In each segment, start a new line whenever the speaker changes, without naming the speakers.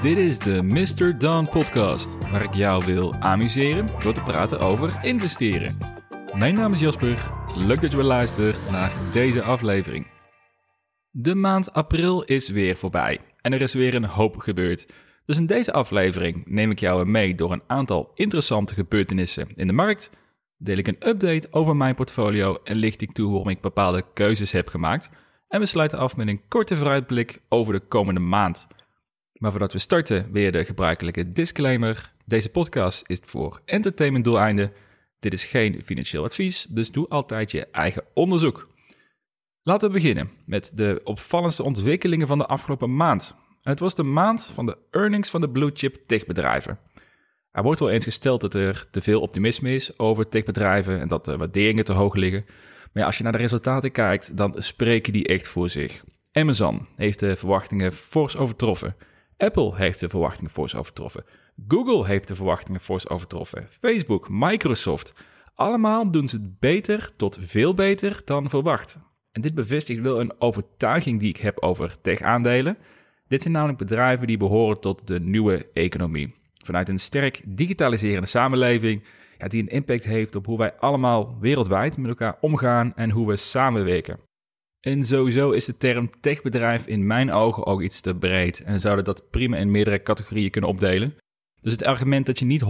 Dit is de Mr. Don podcast, waar ik jou wil amuseren door te praten over investeren. Mijn naam is Jasper, leuk dat je weer luistert naar deze aflevering. De maand april is weer voorbij en er is weer een hoop gebeurd. Dus in deze aflevering neem ik jou mee door een aantal interessante gebeurtenissen in de markt, deel ik een update over mijn portfolio en licht ik toe waarom ik bepaalde keuzes heb gemaakt. En we sluiten af met een korte vooruitblik over de komende maand. Maar voordat we starten, weer de gebruikelijke disclaimer. Deze podcast is voor entertainmentdoeleinden. Dit is geen financieel advies, dus doe altijd je eigen onderzoek. Laten we beginnen met de opvallendste ontwikkelingen van de afgelopen maand. Het was de maand van de earnings van de blue chip techbedrijven. Er wordt wel eens gesteld dat er te veel optimisme is over techbedrijven en dat de waarderingen te hoog liggen. Maar als je naar de resultaten kijkt, dan spreken die echt voor zich. Amazon heeft de verwachtingen fors overtroffen. Apple heeft de verwachtingen fors overtroffen. Google heeft de verwachtingen fors overtroffen. Facebook, Microsoft. Allemaal doen ze het beter tot veel beter dan verwacht. En dit bevestigt wel een overtuiging die ik heb over tech-aandelen. Dit zijn namelijk bedrijven die behoren tot de nieuwe economie. Vanuit een sterk digitaliserende samenleving ja, die een impact heeft op hoe wij allemaal wereldwijd met elkaar omgaan en hoe we samenwerken. En sowieso is de term techbedrijf in mijn ogen ook iets te breed en zouden dat prima in meerdere categorieën kunnen opdelen. Dus het argument dat je niet 100%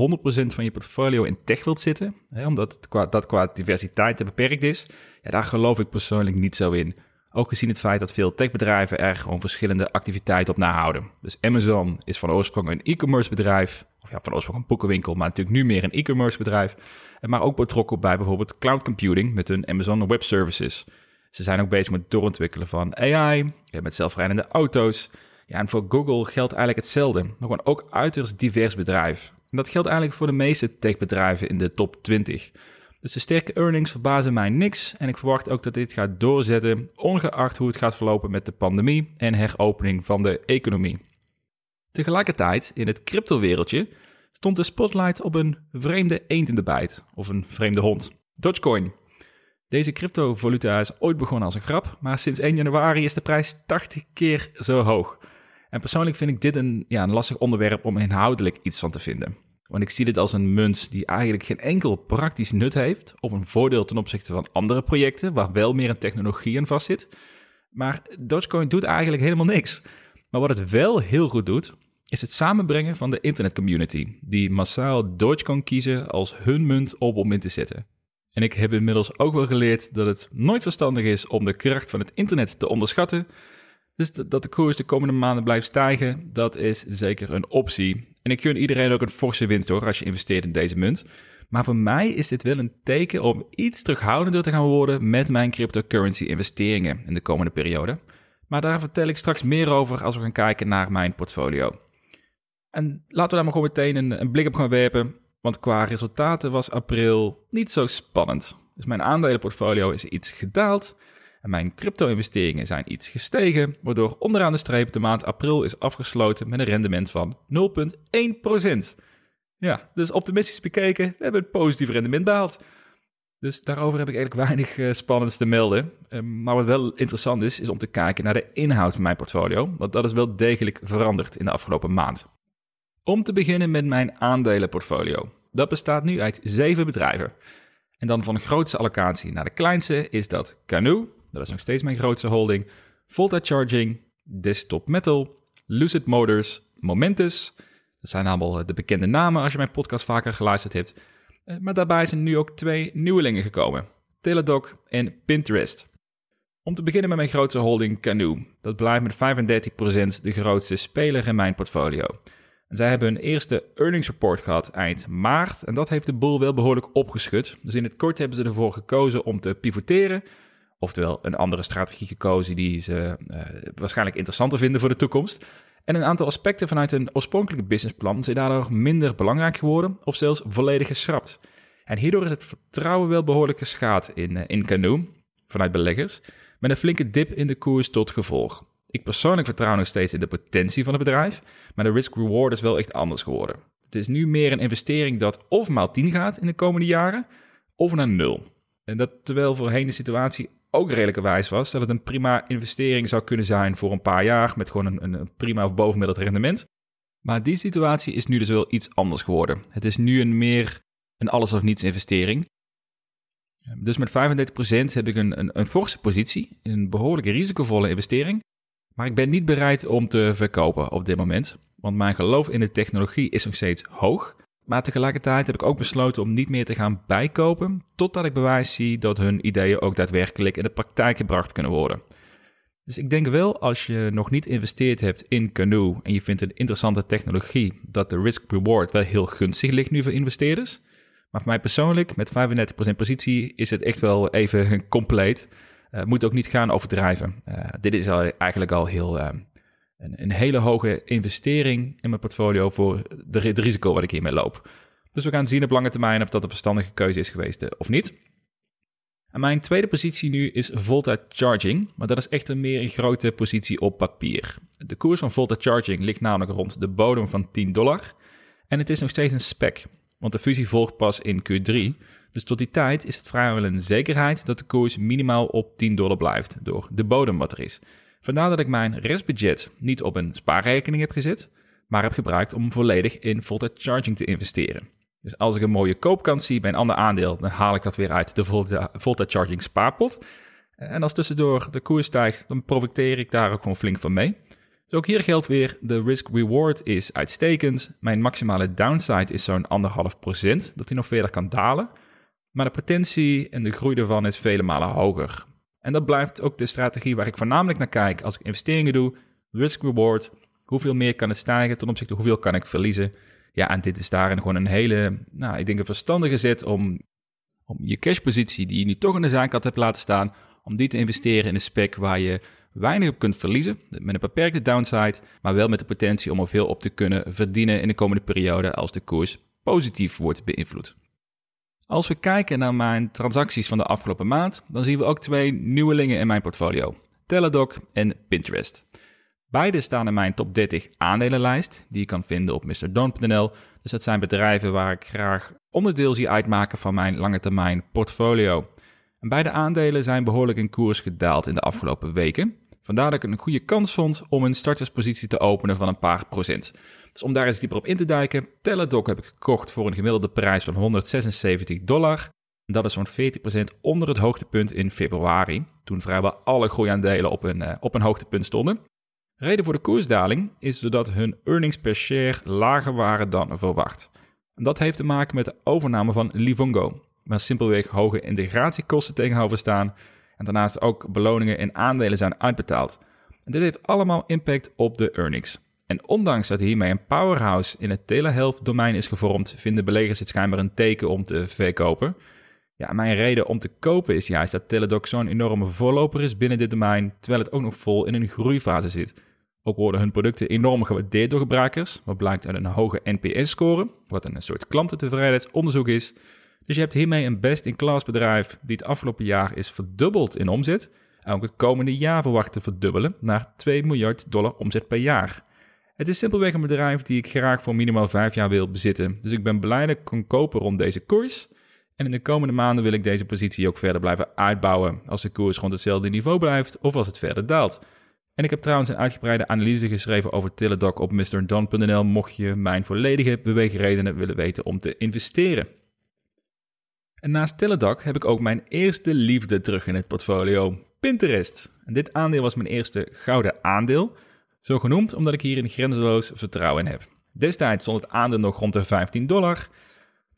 van je portfolio in tech wilt zitten, hè, omdat qua, dat qua diversiteit te beperkt is, ja, daar geloof ik persoonlijk niet zo in. Ook gezien het feit dat veel techbedrijven er gewoon verschillende activiteiten op nahouden. Dus Amazon is van oorsprong een e-commerce bedrijf, of ja, van oorsprong een boekenwinkel, maar natuurlijk nu meer een e-commerce bedrijf. Maar ook betrokken bij bijvoorbeeld cloud computing met hun Amazon Web Services. Ze zijn ook bezig met het doorontwikkelen van AI, met zelfrijdende auto's. Ja, en voor Google geldt eigenlijk hetzelfde, maar gewoon ook uiterst divers bedrijf. En dat geldt eigenlijk voor de meeste techbedrijven in de top 20. Dus de sterke earnings verbazen mij niks en ik verwacht ook dat dit gaat doorzetten, ongeacht hoe het gaat verlopen met de pandemie en heropening van de economie. Tegelijkertijd, in het cryptowereldje, stond de spotlight op een vreemde eend in de bijt, of een vreemde hond, Dogecoin. Deze cryptovaluta is ooit begonnen als een grap, maar sinds 1 januari is de prijs 80 keer zo hoog. En persoonlijk vind ik dit een, ja, een lastig onderwerp om inhoudelijk iets van te vinden. Want ik zie dit als een munt die eigenlijk geen enkel praktisch nut heeft, of een voordeel ten opzichte van andere projecten waar wel meer een technologie in vastzit. Maar Dogecoin doet eigenlijk helemaal niks. Maar wat het wel heel goed doet, is het samenbrengen van de internetcommunity, die massaal Dogecoin kiezen als hun munt op om in te zetten. En ik heb inmiddels ook wel geleerd dat het nooit verstandig is om de kracht van het internet te onderschatten. Dus dat de koers de komende maanden blijft stijgen, dat is zeker een optie. En ik gun iedereen ook een forse winst hoor, als je investeert in deze munt. Maar voor mij is dit wel een teken om iets terughoudender te gaan worden met mijn cryptocurrency investeringen in de komende periode. Maar daar vertel ik straks meer over als we gaan kijken naar mijn portfolio. En laten we daar maar gewoon meteen een, een blik op gaan werpen. Want qua resultaten was april niet zo spannend. Dus mijn aandelenportfolio is iets gedaald en mijn crypto-investeringen zijn iets gestegen, waardoor onderaan de streep de maand april is afgesloten met een rendement van 0,1%. Ja, dus optimistisch bekeken, we hebben een positief rendement behaald. Dus daarover heb ik eigenlijk weinig uh, spannends te melden. Uh, maar wat wel interessant is, is om te kijken naar de inhoud van mijn portfolio, want dat is wel degelijk veranderd in de afgelopen maand. Om te beginnen met mijn aandelenportfolio. Dat bestaat nu uit zeven bedrijven. En dan van de grootste allocatie naar de kleinste is dat Canoe, dat is nog steeds mijn grootste holding, Volta Charging, Desktop Metal, Lucid Motors, Momentus. Dat zijn allemaal de bekende namen als je mijn podcast vaker geluisterd hebt. Eh, maar daarbij zijn nu ook twee nieuwelingen gekomen, Teladoc en Pinterest. Om te beginnen met mijn grootste holding Canoe. Dat blijft met 35% de grootste speler in mijn portfolio. Zij hebben hun eerste earnings report gehad eind maart en dat heeft de boel wel behoorlijk opgeschud. Dus in het kort hebben ze ervoor gekozen om te pivoteren, oftewel een andere strategie gekozen die ze uh, waarschijnlijk interessanter vinden voor de toekomst. En een aantal aspecten vanuit hun oorspronkelijke businessplan zijn daardoor minder belangrijk geworden of zelfs volledig geschrapt. En hierdoor is het vertrouwen wel behoorlijk geschaad in, uh, in Canoe vanuit beleggers, met een flinke dip in de koers tot gevolg. Ik persoonlijk vertrouw nog steeds in de potentie van het bedrijf, maar de risk-reward is wel echt anders geworden. Het is nu meer een investering dat of maal 10 gaat in de komende jaren, of naar nul. En dat terwijl voorheen de situatie ook redelijkerwijs was dat het een prima investering zou kunnen zijn voor een paar jaar met gewoon een, een prima of bovengemiddeld rendement. Maar die situatie is nu dus wel iets anders geworden. Het is nu een meer een alles of niets investering. Dus met 35% heb ik een, een, een forse positie, een behoorlijk risicovolle investering. Maar ik ben niet bereid om te verkopen op dit moment. Want mijn geloof in de technologie is nog steeds hoog. Maar tegelijkertijd heb ik ook besloten om niet meer te gaan bijkopen. Totdat ik bewijs zie dat hun ideeën ook daadwerkelijk in de praktijk gebracht kunnen worden. Dus ik denk wel, als je nog niet geïnvesteerd hebt in Canoe en je vindt een interessante technologie, dat de risk-reward wel heel gunstig ligt nu voor investeerders. Maar voor mij persoonlijk, met 35% positie, is het echt wel even compleet. Uh, moet ook niet gaan overdrijven. Uh, dit is eigenlijk al heel, uh, een, een, hele hoge investering in mijn portfolio voor de, het risico wat ik hiermee loop. Dus we gaan zien op lange termijn of dat een verstandige keuze is geweest of niet. En mijn tweede positie nu is Volta Charging, maar dat is echt een meer een grote positie op papier. De koers van Volta Charging ligt namelijk rond de bodem van 10 dollar. En het is nog steeds een spec, want de fusie volgt pas in Q3. Dus tot die tijd is het vrijwel een zekerheid dat de koers minimaal op 10 dollar blijft door de bodem wat er is. Vandaar dat ik mijn restbudget niet op een spaarrekening heb gezet, maar heb gebruikt om volledig in Volta Charging te investeren. Dus als ik een mooie koopkans zie bij een ander aandeel, dan haal ik dat weer uit de Volta, Charging spaarpot. En als tussendoor de koers stijgt, dan profiteer ik daar ook gewoon flink van mee. Dus ook hier geldt weer, de risk-reward is uitstekend. Mijn maximale downside is zo'n anderhalf procent, dat hij nog verder kan dalen. Maar de potentie en de groei ervan is vele malen hoger. En dat blijft ook de strategie waar ik voornamelijk naar kijk als ik investeringen doe. Risk-reward, hoeveel meer kan het stijgen ten opzichte hoeveel kan ik verliezen. Ja, en dit is daarin gewoon een hele, nou, ik denk een verstandige zet om, om je cashpositie die je nu toch in de zaak had hebt laten staan, om die te investeren in een spec waar je weinig op kunt verliezen, met een beperkte downside, maar wel met de potentie om er veel op te kunnen verdienen in de komende periode als de koers positief wordt beïnvloed. Als we kijken naar mijn transacties van de afgelopen maand, dan zien we ook twee nieuwelingen in mijn portfolio: Teladoc en Pinterest. Beide staan in mijn top 30 aandelenlijst, die je kan vinden op mrdon.nl. Dus dat zijn bedrijven waar ik graag onderdeel zie uitmaken van mijn lange termijn portfolio. En beide aandelen zijn behoorlijk in koers gedaald in de afgelopen weken. Vandaar dat ik een goede kans vond om een starterspositie te openen van een paar procent. Dus om daar eens dieper op in te duiken, Teladoc heb ik gekocht voor een gemiddelde prijs van 176 dollar. Dat is zo'n 40% onder het hoogtepunt in februari, toen vrijwel alle groeiaandelen op een, uh, op een hoogtepunt stonden. Reden voor de koersdaling is doordat hun earnings per share lager waren dan verwacht. En dat heeft te maken met de overname van Livongo, waar simpelweg hoge integratiekosten tegenover staan en daarnaast ook beloningen in aandelen zijn uitbetaald. Dit heeft allemaal impact op de earnings. En ondanks dat hiermee een powerhouse in het telehealth domein is gevormd, vinden beleggers het schijnbaar een teken om te verkopen. Ja, mijn reden om te kopen is juist dat Teladoc zo'n enorme voorloper is binnen dit domein, terwijl het ook nog vol in een groeifase zit. Ook worden hun producten enorm gewaardeerd door gebruikers, wat blijkt uit een hoge NPS-score, wat een soort klantentevredenheidsonderzoek is. Dus je hebt hiermee een best-in-class bedrijf die het afgelopen jaar is verdubbeld in omzet en ook het komende jaar verwacht te verdubbelen naar 2 miljard dollar omzet per jaar. Het is simpelweg een bedrijf die ik graag voor minimaal 5 jaar wil bezitten, dus ik ben blij dat ik kon kopen rond deze koers. En in de komende maanden wil ik deze positie ook verder blijven uitbouwen als de koers rond hetzelfde niveau blijft of als het verder daalt. En ik heb trouwens een uitgebreide analyse geschreven over Teladoc op mrdon.nl mocht je mijn volledige beweegredenen willen weten om te investeren. En naast Teladoc heb ik ook mijn eerste liefde terug in het portfolio, Pinterest. En dit aandeel was mijn eerste gouden aandeel, zo genoemd omdat ik hier een grenzeloos vertrouwen in heb. Destijds stond het aandeel nog rond de 15 dollar.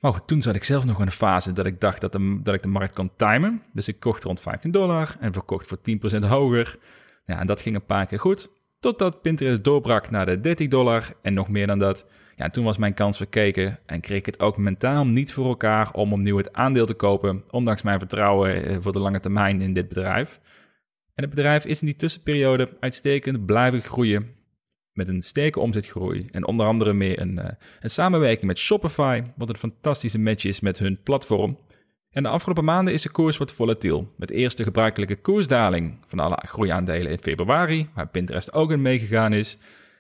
Maar toen zat ik zelf nog in een fase dat ik dacht dat, ik de markt kon timen. Dus ik kocht rond 15 dollar en verkocht voor 10% hoger. En dat ging een paar keer goed. Totdat Pinterest doorbrak naar de 30 dollar en nog meer dan dat. Ja, toen was mijn kans verkeken en kreeg ik het ook mentaal niet voor elkaar om opnieuw het aandeel te kopen, ondanks mijn vertrouwen eh, voor de lange termijn in dit bedrijf. En het bedrijf is in die tussenperiode uitstekend blijven groeien met een sterke omzetgroei en onder andere meer een, uh, een samenwerking met Shopify, wat een fantastische match is met hun platform. En de afgelopen maanden is de koers wat volatiel. Met eerst de gebruikelijke koersdaling van alle groeiaandelen in februari, waar Pinterest ook in meegegaan is.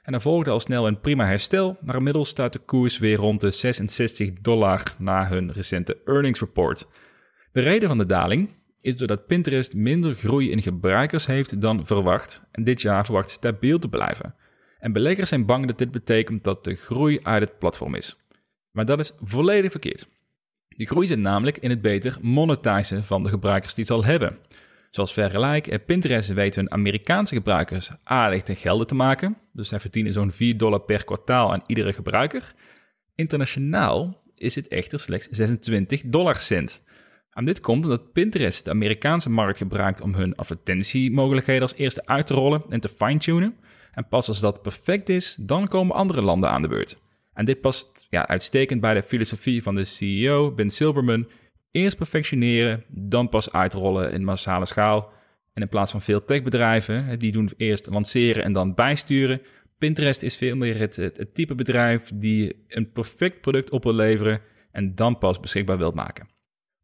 En dan volgde al snel een prima herstel, maar inmiddels staat de koers weer rond de 66 dollar na hun recente earnings report. De reden van de daling is doordat Pinterest minder groei in gebruikers heeft dan verwacht en dit jaar verwacht stabiel te blijven. En beleggers zijn bang dat dit betekent dat de groei uit het platform is. Maar dat is volledig verkeerd. De groei zit namelijk in het beter monetizen van de gebruikers die het al hebben. Zoals vergelijk, Pinterest weet hun Amerikaanse gebruikers aardig te gelden te maken. Dus zij verdienen zo'n 4 dollar per kwartaal aan iedere gebruiker. Internationaal is het echter slechts 26 dollar cent. En dit komt omdat Pinterest de Amerikaanse markt gebruikt om hun advertentiemogelijkheden als eerste uit te rollen en te fine-tunen. En pas als dat perfect is, dan komen andere landen aan de beurt. En dit past ja, uitstekend bij de filosofie van de CEO Ben Silberman. Eerst perfectioneren, dan pas uitrollen in massale schaal. En in plaats van veel techbedrijven, die doen eerst lanceren en dan bijsturen. Pinterest is veel meer het, type bedrijf die een perfect product op wil leveren en dan pas beschikbaar wilt maken.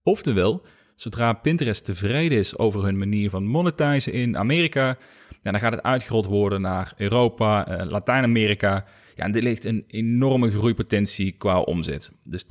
Oftewel, zodra Pinterest tevreden is over hun manier van monetizen in Amerika, dan gaat het uitgerold worden naar Europa, uh, Latijns-Amerika. Ja, en er ligt een enorme groeipotentie qua omzet. Dus 80%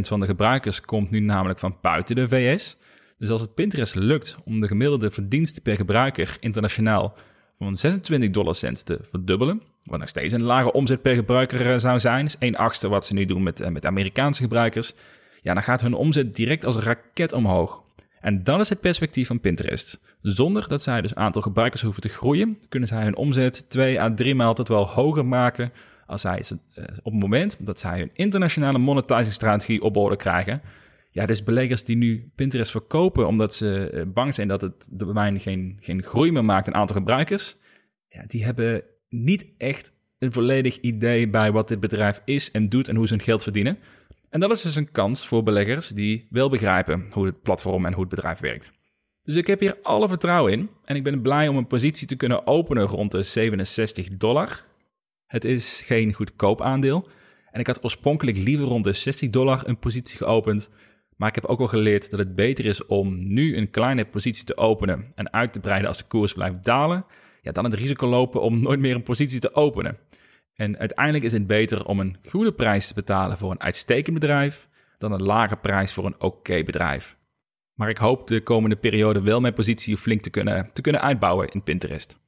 van de gebruikers komt nu namelijk van buiten de VS. Dus als het Pinterest lukt om de gemiddelde verdiensten per gebruiker internationaal van 26 dollar cent te verdubbelen, wat nog steeds een lage omzet per gebruiker eh, zou zijn, is 1 achtste wat ze nu doen met, eh, met Amerikaanse gebruikers, ja, dan gaat hun omzet direct als raket omhoog. En dat is het perspectief van Pinterest. Zonder dat zij dus aantal gebruikers hoeven te groeien, kunnen zij hun omzet 2 à 3 maal tot wel hoger maken als zij uh, op het moment dat zij hun internationale monetizing op orde krijgen. Ja, dus beleggers die nu Pinterest verkopen omdat ze bang zijn dat het de domein geen, geen groei meer maakt in aantal gebruikers, ja, die hebben niet echt een volledig idee bij wat dit bedrijf is en doet en hoe ze hun geld verdienen. En dat is dus een kans voor beleggers die wel begrijpen hoe het platform en hoe het bedrijf werkt. Dus ik heb hier alle vertrouwen in en ik ben blij om een positie te kunnen openen rond de 67 dollar. Het is geen goedkoop aandeel en ik had oorspronkelijk liever rond de 60 dollar een positie geopend. Maar ik heb ook wel geleerd dat het beter is om nu een kleine positie te openen en uit te breiden als de koers blijft dalen, ja, dan het risico lopen om nooit meer een positie te openen. En uiteindelijk is het beter om een goede prijs te betalen voor een uitstekend bedrijf dan een lage prijs voor een oké bedrijf. Maar ik hoop de komende periode wel mijn positie flink te kunnen, te kunnen uitbouwen in Pinterest.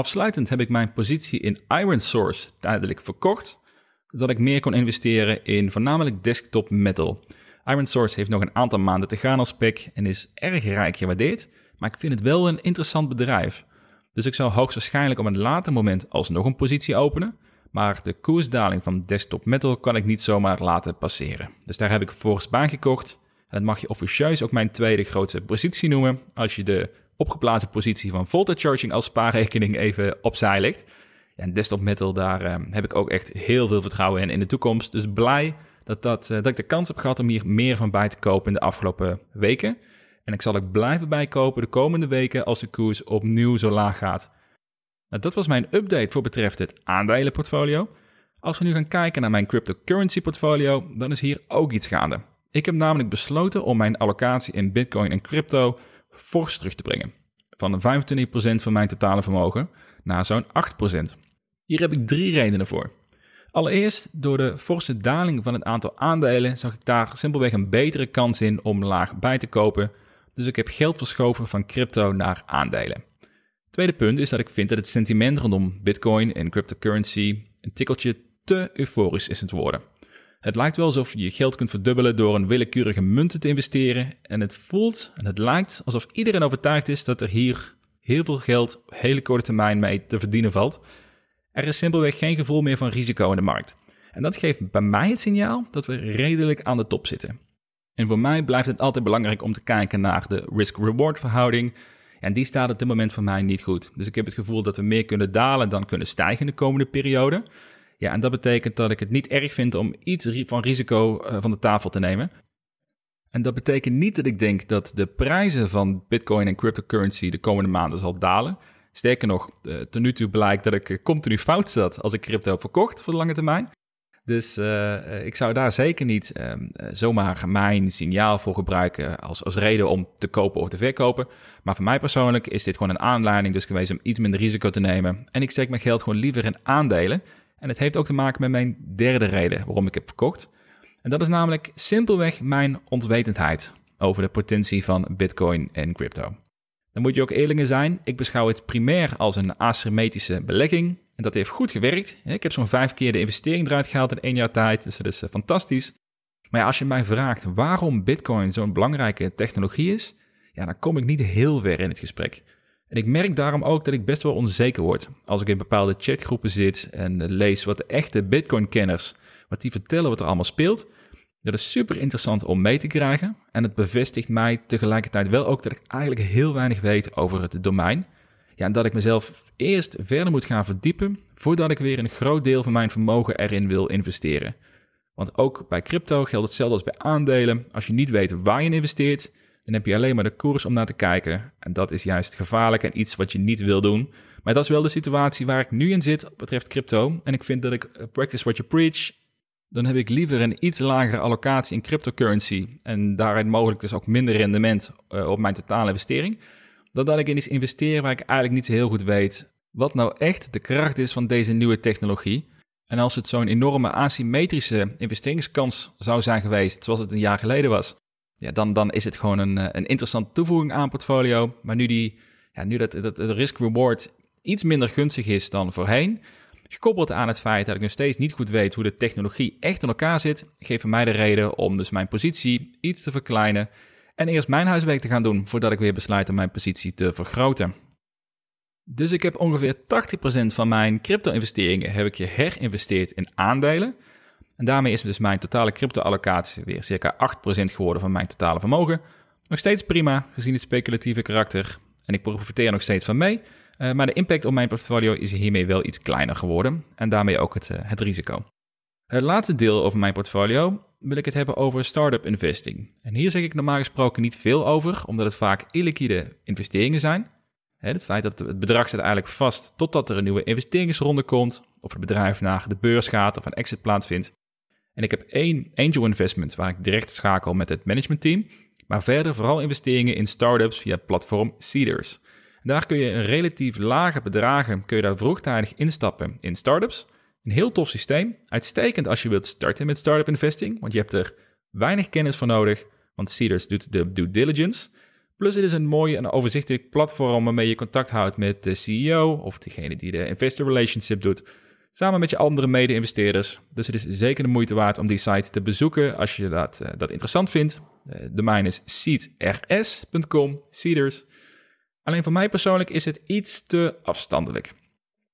Afsluitend heb ik mijn positie in Iron Source tijdelijk verkocht, zodat ik meer kon investeren in voornamelijk desktop metal. Iron Source heeft nog een aantal maanden te gaan als spec en is erg rijk gewaardeerd, maar ik vind het wel een interessant bedrijf. Dus ik zou hoogstwaarschijnlijk op een later moment alsnog een positie openen. Maar de koersdaling van Desktop Metal kan ik niet zomaar laten passeren. Dus daar heb ik vervolgens bij gekocht. En dat mag je officieus ook mijn tweede grootste positie noemen. Als je de opgeblazen positie van Voltage Charging als spaarrekening even opzij legt. en Desktop Metal, daar eh, heb ik ook echt heel veel vertrouwen in in de toekomst. Dus blij dat, dat, uh, dat ik de kans heb gehad om hier meer van bij te kopen in de afgelopen weken. En ik zal ook blijven bijkopen de komende weken als de koers opnieuw zo laag gaat. Nou, dat was mijn update voor betreft het aandelenportfolio. Als we nu gaan kijken naar mijn cryptocurrency portfolio, dan is hier ook iets gaande. Ik heb namelijk besloten om mijn allocatie in Bitcoin en crypto fors terug te brengen. Van 25% van mijn totale vermogen naar zo'n 8%. Hier heb ik drie redenen voor. Allereerst, door de forse daling van het aantal aandelen zag ik daar simpelweg een betere kans in om laag bij te kopen dus ik heb geld verschoven van crypto naar aandelen. Tweede punt is dat ik vind dat het sentiment rondom Bitcoin en cryptocurrency een tikkeltje te euforisch is het worden. Het lijkt wel alsof je geld kunt verdubbelen door een willekeurige munten te investeren. En het voelt en het lijkt alsof iedereen overtuigd is dat er hier heel veel geld op hele korte termijn mee te verdienen valt. Er is simpelweg geen gevoel meer van risico in de markt. En dat geeft bij mij het signaal dat we redelijk aan de top zitten. En voor mij blijft het altijd belangrijk om te kijken naar de risk-reward verhouding. En die staat op dit moment voor mij niet goed. Dus ik heb het gevoel dat we meer kunnen dalen dan kunnen stijgen in de komende periode. Ja, en dat betekent dat ik het niet erg vind om iets van risico eh, van de tafel te nemen. En dat betekent niet dat ik denk dat de prijzen van Bitcoin en cryptocurrency de komende maanden zal dalen. Sterker nog, uh, ten nu toe blijkt dat ik continu fout zat als ik crypto heb verkocht voor de lange termijn. Dus ik zou daar zeker niet um, zomaar mijn signaal voor gebruiken als, als reden om te kopen of te verkopen. Maar voor mij persoonlijk is dit gewoon een aanleiding dus geweest om iets minder risico te nemen. En ik steek mijn geld gewoon liever in aandelen. En het heeft ook te maken met mijn derde reden waarom ik heb verkocht. En dat is namelijk simpelweg mijn onwetendheid. over de potentie van Bitcoin en crypto. Dan moet je ook eerlijk zijn, ik beschouw het primair als een asymmetrische belegging. En dat heeft goed gewerkt. Ik heb zo'n vijf keer de investering eruit gehaald in één jaar tijd, dus dat is eh, fantastisch. Maar als je mij vraagt waarom Bitcoin zo'n belangrijke technologie is, ja, dan kom ik niet heel ver in het gesprek. En ik merk daarom ook dat ik best wel onzeker word als ik in bepaalde chatgroepen zit en lees wat de echte Bitcoin-kenners, wat die vertellen wat er allemaal speelt. Dat is super interessant om mee te krijgen en het bevestigt mij tegelijkertijd wel ook dat ik eigenlijk heel weinig weet over het domein. Ja, en dat ik mezelf eerst verder moet gaan verdiepen voordat ik weer een groot deel van mijn vermogen erin wil investeren. Want ook bij crypto geldt hetzelfde als bij aandelen. Als je niet weet waar je investeert, dan heb je alleen maar de koers om naar te kijken. En dat is juist gevaarlijk en iets wat je niet wil doen. Maar dat is wel de situatie waar ik nu in zit wat betreft crypto. En ik vind dat ik eh, practice what you preach. Dan heb ik liever een iets lagere allocatie in cryptocurrency. En daarin mogelijk dus ook minder rendement uh, op mijn totale investering. Dan dat ik in iets investeer waar ik eigenlijk niet zo heel goed weet wat nou echt de kracht is van deze nieuwe technologie. En als het zo'n enorme asymmetrische investeringskans zou zijn geweest, zoals het een jaar geleden was, ja, dan, dan is het gewoon een, eh, een interessante toevoeging aan portfolio. Maar nu, die, ja, nu dat, dat de risk-reward iets minder gunstig is dan voorheen, gekoppeld aan het feit dat ik nog steeds niet goed weet hoe de technologie echt in elkaar zit, geeft mij de reden om dus mijn positie iets te verkleinen en eerst mijn huiswerk te gaan doen voordat ik weer besluit om mijn positie te vergroten. Dus ik heb ongeveer 80% van mijn crypto-investeringen heb ik geherinvesteerd in aandelen. En daarmee is dus mijn totale crypto-allocatie weer circa 8% geworden van mijn totale vermogen. Nog steeds prima, gezien het speculatieve karakter. En ik profiteer nog steeds van mee. Uh, maar de impact op mijn portfolio is hiermee wel iets kleiner geworden. En daarmee ook het, uh, het risico. Het laatste deel over mijn portfolio wil ik het hebben over startup investing. En hier zeg ik normaal gesproken niet veel over, omdat het vaak illiquide investeringen zijn. Het feit dat het bedrag zit eigenlijk vast totdat er een nieuwe investeringsronde komt, of het bedrijf naar de beurs gaat of een exit plaatsvindt. En ik heb één angel investment waar ik direct schakel met het managementteam, maar verder vooral investeringen in startups via het platform Seeders. daar kun je een relatief lage bedragen kun je daar vroegtijdig instappen in startups. Een heel tof systeem, uitstekend als je wilt starten met startup investing, want je hebt er weinig kennis voor nodig, want Seeders doet de due diligence. Plus het is een mooi en overzichtelijk platform waarmee je contact houdt met de CEO of degene die de investor relationship doet, samen met je andere mede-investeerders. Dus het is zeker de moeite waard om die site te bezoeken als je dat, uh, dat interessant vindt. Uh, de mijn is seedrs.com, Seeders. Alleen voor mij persoonlijk is het iets te afstandelijk.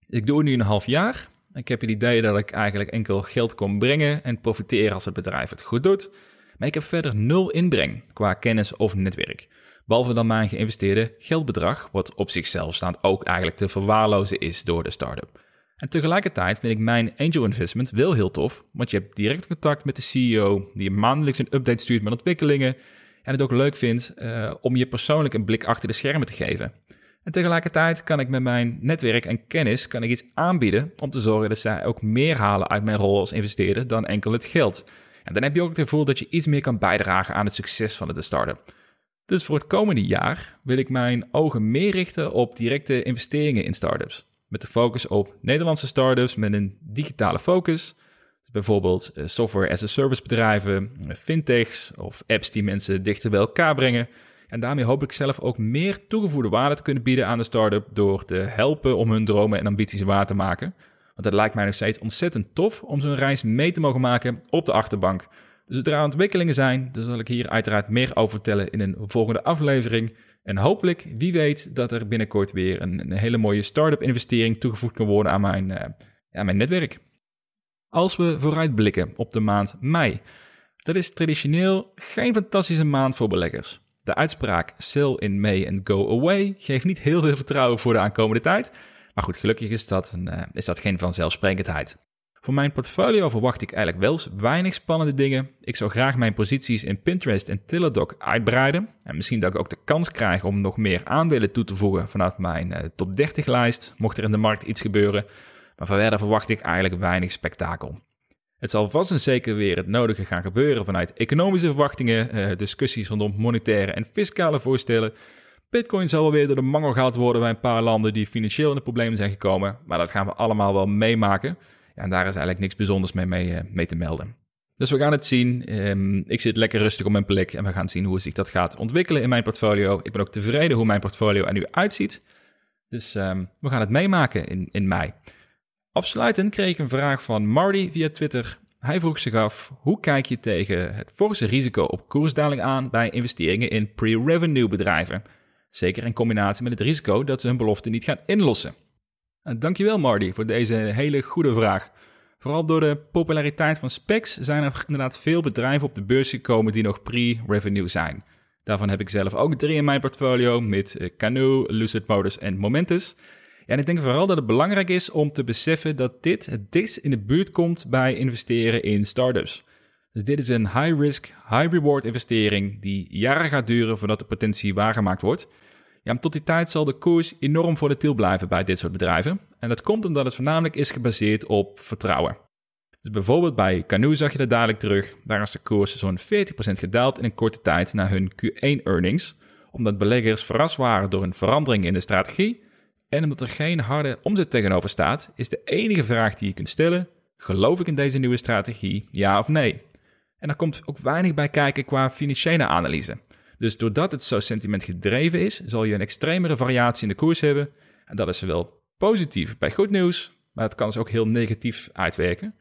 Ik doe het nu een half jaar. Ik heb het idee dat ik eigenlijk enkel geld kom brengen en profiteren als het bedrijf het goed doet. Maar ik heb verder nul inbreng qua kennis of netwerk. Behalve dan mijn geïnvesteerde geldbedrag, wat op zichzelf staand ook eigenlijk te verwaarlozen is door de start-up. En tegelijkertijd vind ik mijn angel investment wel heel tof, want je hebt direct contact met de CEO, die je maandelijks een update stuurt met ontwikkelingen en het ook leuk vindt uh, om je persoonlijk een blik achter de schermen te geven. En tegelijkertijd kan ik met mijn netwerk en kennis kan ik iets aanbieden om te zorgen dat zij ook meer halen uit mijn rol als investeerder dan enkel het geld. En dan heb je ook het gevoel dat je iets meer kan bijdragen aan het succes van de start-up. Dus voor het komende jaar wil ik mijn ogen meer richten op directe investeringen in startups. Met de focus op Nederlandse startups met een digitale focus. Dus bijvoorbeeld eh, software as a service bedrijven, eh, fintechs of apps die mensen dichter bij elkaar brengen. En daarmee hoop ik zelf ook meer toegevoegde waarde te kunnen bieden aan de start-up door te helpen om hun dromen en ambities waar te maken. Want het lijkt mij nog steeds ontzettend tof om zo'n reis mee te mogen maken op de achterbank dus zodra ontwikkelingen zijn, dan zal ik hier uiteraard meer over vertellen in een volgende aflevering. En hopelijk, wie weet, dat er binnenkort weer een, hele mooie start-up investering toegevoegd kan worden aan mijn, aan mijn netwerk. Als we vooruitblikken op de maand mei. Dat is traditioneel geen fantastische maand voor beleggers. De uitspraak sell in May and go away geeft niet heel veel vertrouwen voor de aankomende tijd. Maar goed, gelukkig is dat, uh, is dat geen vanzelfsprekendheid. Voor mijn portfolio verwacht ik eigenlijk wel weinig spannende dingen. Ik zou graag mijn posities in Pinterest en Teladoc uitbreiden. En misschien dat ik ook de kans krijg om nog meer aandelen toe te voegen vanuit mijn uh, top 30 lijst, mocht er in de markt iets gebeuren. Maar verder verwacht ik eigenlijk weinig spektakel. Het zal vast en zeker weer het nodige gaan gebeuren vanuit economische verwachtingen, uh, discussies rondom monetaire en fiscale voorstellen. Bitcoin zal wel weer door de mangel gehaald worden bij een paar landen die financieel in de problemen zijn gekomen, maar dat gaan we allemaal wel meemaken. En daar is eigenlijk niks bijzonders mee, mee, eh, mee te melden. Dus we gaan het zien. Ehm, ik zit lekker rustig op mijn plek en we gaan zien hoe zich dat gaat ontwikkelen in mijn portfolio. Ik ben ook tevreden hoe mijn portfolio er nu uitziet. Dus ehm, we gaan het meemaken in, in mei. Afsluitend kreeg ik een vraag van Marty via Twitter. Hij vroeg zich af, hoe kijk je tegen het forse risico op koersdaling aan bij investeringen in pre-revenue bedrijven? Zeker in combinatie met het risico dat ze hun belofte niet gaan inlossen. En dankjewel Marty voor deze hele goede vraag. Vooral door de populariteit van specs zijn er inderdaad veel bedrijven op de beurs gekomen die nog pre-revenue zijn. Daarvan heb ik zelf ook drie in mijn portfolio met eh, Canoe, Lucid Motors en Momentus. En ik denk vooral dat het belangrijk is om te beseffen dat dit het dichtst in de buurt komt bij investeren in startups. Dus dit is een high-risk, high-reward investering die jaren gaat duren voordat de potentie waargemaakt wordt. Ja, tot die tijd zal de koers enorm volatiel blijven bij dit soort bedrijven. En dat komt omdat het voornamelijk is gebaseerd op vertrouwen. Dus bijvoorbeeld bij Canoe zag je dat dadelijk terug. Daar is de koers zo'n 40% gedaald in een korte tijd na hun Q1-earnings. Omdat beleggers verrast waren door een verandering in de strategie. En omdat er geen harde omzet tegenover staat, is de enige vraag die je kunt stellen: geloof ik in deze nieuwe strategie, ja of nee? En daar komt ook weinig bij kijken qua financiële analyse. Dus doordat het zo sentiment gedreven is, zal je een extremere variatie in de koers hebben. En dat is zowel positief bij goed nieuws, maar het kan dus ook heel negatief uitwerken.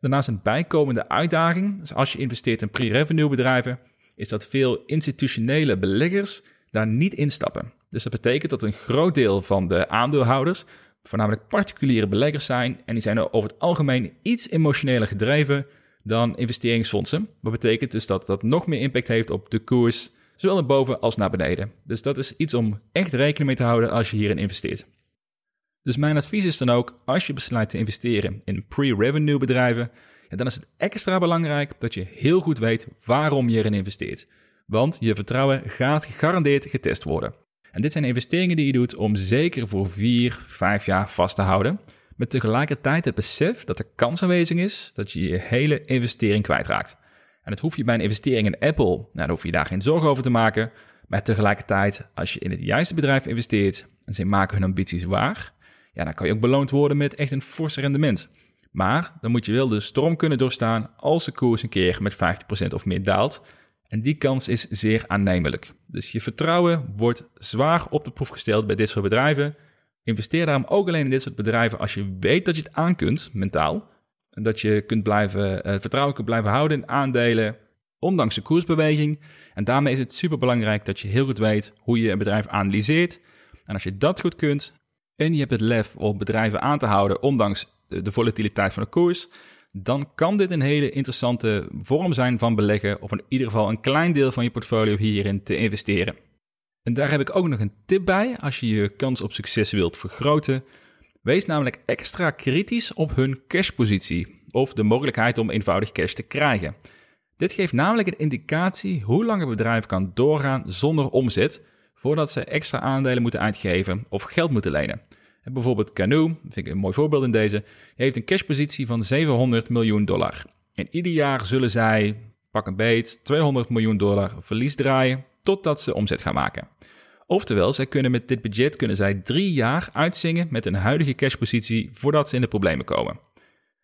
Daarnaast een bijkomende uitdaging, dus als je investeert in pre-revenue bedrijven, is dat veel institutionele beleggers daar niet instappen. Dus dat betekent dat een groot deel van de aandeelhouders voornamelijk particuliere beleggers zijn en die zijn over het algemeen iets emotioneler gedreven dan investeringsfondsen. Wat betekent dus dat dat nog meer impact heeft op de koers zowel naar boven als naar beneden. Dus dat is iets om echt rekening mee te houden als je hierin investeert. Dus mijn advies is dan ook, als je besluit te investeren in pre-revenue bedrijven, dan is het extra belangrijk dat je heel goed weet waarom je erin investeert. Want je vertrouwen gaat gegarandeerd getest worden. En dit zijn investeringen die je doet om zeker voor 4, 5 jaar vast te houden. Met tegelijkertijd het besef dat de kans aanwezig is dat je je hele investering kwijtraakt. En dat hoef je bij een investering in Apple, nou, dan hoef je daar geen zorgen over te maken. Maar tegelijkertijd, als je in het juiste bedrijf investeert en ze maken hun ambities waar, ja, dan kan je ook beloond worden met echt een fors rendement. Maar dan moet je wel de storm kunnen doorstaan als de koers een keer met 50% of meer daalt. En die kans is zeer aannemelijk. Dus je vertrouwen wordt zwaar op de proef gesteld bij dit soort bedrijven. Investeer daarom ook alleen in dit soort bedrijven als je weet dat je het aan kunt, mentaal. Dat je kunt blijven, uh, vertrouwen kunt blijven houden in aandelen, ondanks de koersbeweging. En daarmee is het super belangrijk dat je heel goed weet hoe je een bedrijf analyseert. En als je dat goed kunt en je hebt het lef om bedrijven aan te houden, ondanks de volatiliteit van de koers, dan kan dit een hele interessante vorm zijn van beleggen, of in ieder geval een klein deel van je portfolio hierin te investeren. En daar heb ik ook nog een tip bij als je je kans op succes wilt vergroten. Wees namelijk extra kritisch op hun cashpositie of de mogelijkheid om eenvoudig cash te krijgen. Dit geeft namelijk een indicatie hoe lang een bedrijf kan doorgaan zonder omzet voordat ze extra aandelen moeten uitgeven of geld moeten lenen. En bijvoorbeeld Canoe, vind ik een mooi voorbeeld in deze, heeft een cashpositie van 700 miljoen dollar. En ieder jaar zullen zij, pak een beet, 200 miljoen dollar verlies draaien totdat ze omzet gaan maken. Oftewel, zij kunnen met dit budget kunnen zij drie jaar uitzingen met een huidige cashpositie voordat ze in de problemen komen.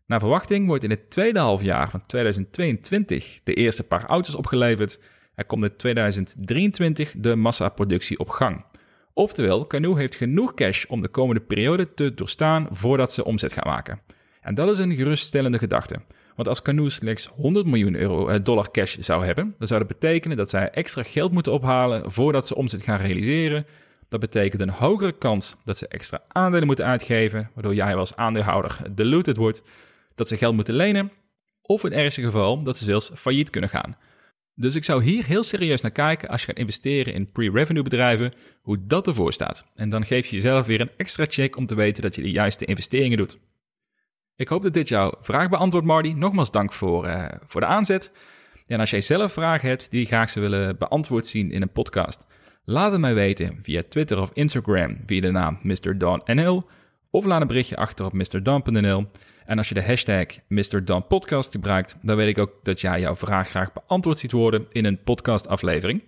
Naar verwachting wordt in het tweede halfjaar van 2022 de eerste paar auto's opgeleverd. Er komt in 2023 de massaproductie op gang. Oftewel, Canoe heeft genoeg cash om de komende periode te doorstaan voordat ze omzet gaan maken. En dat is een geruststellende gedachte. Want als Canoe slechts 100 miljoen euro, eh, dollar cash zou hebben, dan zou dat betekenen dat zij extra geld moeten ophalen voordat ze omzet gaan realiseren. Dat betekent een hogere kans dat ze extra aandelen moeten uitgeven, waardoor jij als aandeelhouder diluted wordt, dat ze geld moeten lenen, of in het ergste geval dat ze zelfs failliet kunnen gaan. Dus ik zou hier heel serieus naar kijken als je gaat investeren in pre-revenue bedrijven, hoe dat ervoor staat. En dan geef je jezelf weer een extra check om te weten dat je de juiste investeringen doet. Ik hoop dat dit jouw vraag beantwoordt, Marty. Nogmaals dank voor, uh, voor de aanzet. En als jij zelf vragen hebt die je graag zou willen beantwoord zien in een podcast, laat het mij weten via Twitter of Instagram via de naam MrDonNL of laat een berichtje achter op MrDon.nl. En als je de hashtag MrDonPodcast gebruikt, dan weet ik ook dat jij jouw vraag graag beantwoord ziet worden in een podcastaflevering.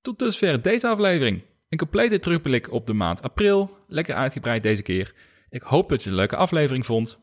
Tot dusver deze aflevering. Een complete terugblik op de maand april. Lekker uitgebreid deze keer. Ik hoop dat je een leuke aflevering vond.